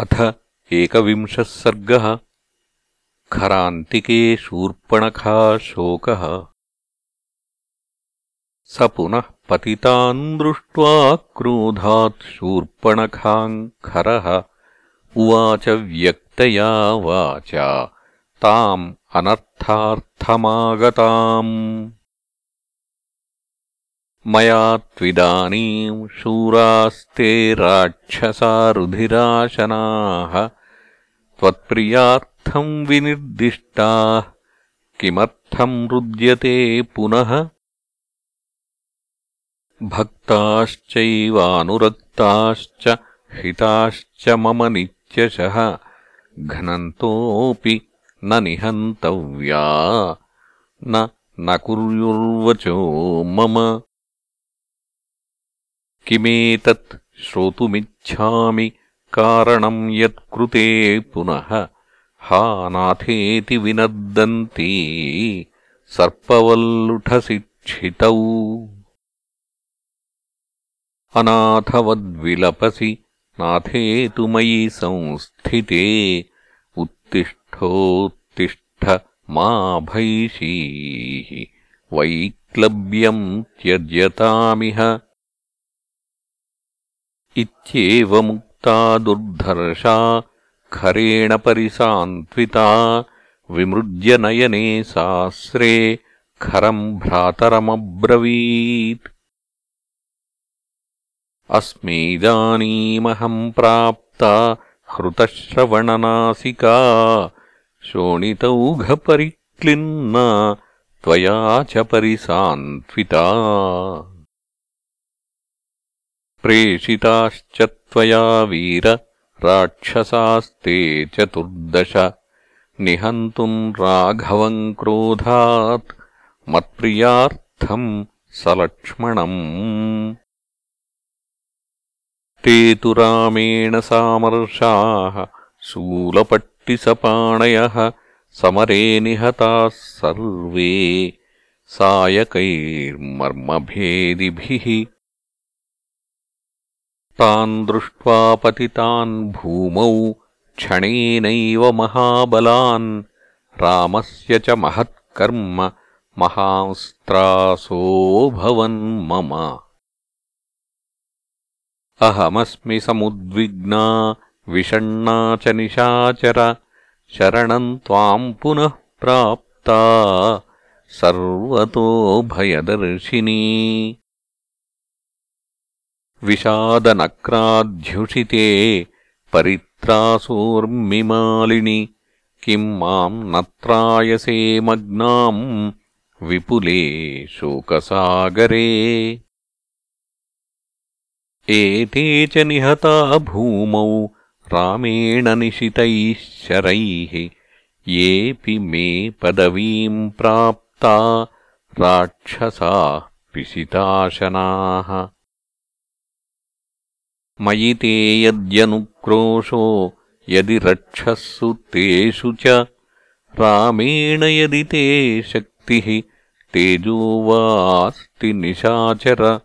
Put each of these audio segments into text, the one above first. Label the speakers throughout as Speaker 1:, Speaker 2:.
Speaker 1: अथ एकविंशः सर्गः। खरान्तिके शूर्पणखा शोकः स पुनः पतितान् दृष्ट्वा क्रोधात् शूर्पणखाम् खरः उवाच व्यक्तया वाचा ताम् अनर्थार्थमागताम् मया त्विदानीम् शूरास्ते राक्षसा रुधिराशनाः। त्वत्प्रियार्थम् विनिर्दिष्टाः किमर्थम् रुद्यते पुनः? भक्ताश्चैवानुरक्ताश्च हिताश्च मम नित्यशः। घ्नन्तोऽपि न निहन्तव्या न कुर्युर्वचो मम किमेतत् श्रोतुमिच्छामि कारणम् यत्कृते पुनः हा नाथेति विनद्दन्ती सर्पवल्लुठशिक्षितौ। अनाथवद्विलपसि नाथेतु मयि संस्थिते उत्तिष्ठोत्तिष्ठ मा भैषीः वैक्लव्यम् त्यज्यतामिह इत्येवमुक्ता दुर्धर्षा खरेण परिसान्त्विता विमृज्य नयने सास्रे खरम् भ्रातरमब्रवीत्। अस्मीदानीमहम् प्राप्ता हृतश्रवणनासिका शोणितौघपरिक्लिन्ना त्वया च परिसान्त्विता प्रेषिताश्च त्वया वीर राक्षसास्ते चतुर्दश। निहन्तुम् राघवम् क्रोधात् मत्प्रियार्थम् सलक्ष्मणम्। ते तु रामेण सामर्षाः शूलपट्टिसपाणयः समरे निहताः सर्वे सायकैर्मर्मभेदिभिः तान् दृष्ट्वा पतितान् भूमौ क्षणेनैव महाबलान्। रामस्य च महत्कर्म महांस्त्रासोऽभवन् मम। अहमस्मि समुद्विग्ना विषण्णा च निशाचर शरणम् त्वाम् पुनः प्राप्ता। सर्वतो भयदर्शिनी विषादनक्राध्युषिते परित्रासोर्मिमालिनि किम् माम् नत्रायसे मग्नाम् विपुले शोकसागरे। एते च निहता भूमौ रामेण निशितैः शरैः। येऽपि मे पदवीम् प्राप्ता राक्षसाः पिशिताशनाः मयि ते यद्यनुक्रोशो यदि रक्षःसु तेषु च। रामेण यदि ते शक्तिः तेजो वास्ति निशाचर।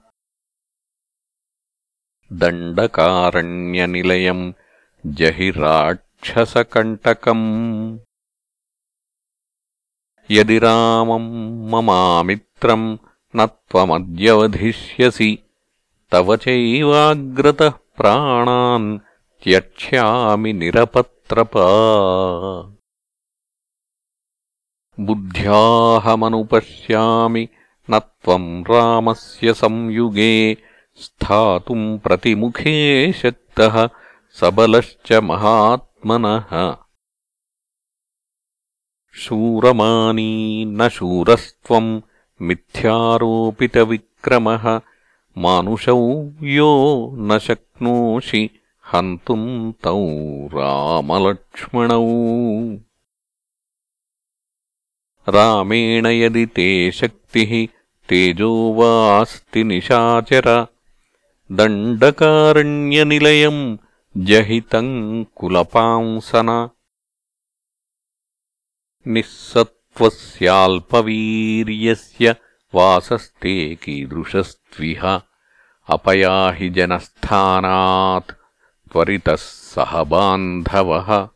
Speaker 1: दण्डकारण्यनिलयम् जहि राक्षसकण्टकम्। यदि रामम् ममामित्रम् न त्वमद्यवधिष्यसि तव चैवाग्रतः प्राणान् त्यक्ष्यामि निरपत्रपा। बुद्ध्याहमनुपश्यामि न त्वम् रामस्य संयुगे स्थातुम् प्रतिमुखे शक्तः सबलश्च महात्मनः। शूरमानी न शूरस्त्वम् मिथ्यारोपितविक्रमः मानुषौ यो न शक्नोषि हन्तुम् तौ रामलक्ष्मणौ। रामेण यदि ते शक्तिः तेजो वास्ति निशाचर दण्डकारण्यनिलयम् जहितम् कुलपांसन। निःसत्त्वस्याल्पवीर्यस्य वासस्ते कीदृशस्त्विह अपयाहि जनस्थानात् त्वरितः सह बान्धवः।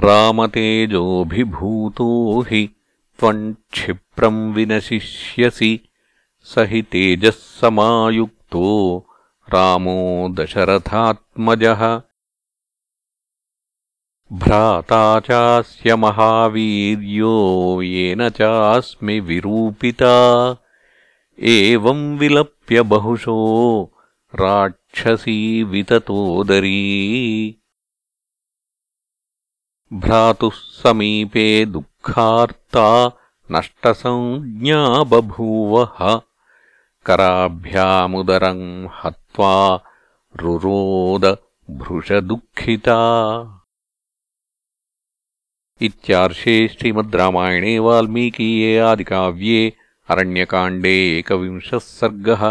Speaker 1: रामतेजोऽभिभूतो हि त्वम् क्षिप्रम् विनशिष्यसि, स हि तेजः समायुक्तो रामो दशरथात्मजः। भ्राता चास्य महावीर्यो येन चास्मि विरूपिता। एवम् विलप्य बहुशो राक्षसी विततोदरी। भ्रातुः समीपे दुःखार्ता नष्टसंज्ञा बभूवः। कराभ्यामुदरम् हत्वा रुरोद भृशदुःखिता इत्यार्षे श्रीमद् रामायणे वाल्मीकीये आदिकाव्ये अरण्यकाण्डे एकविंशः सर्गः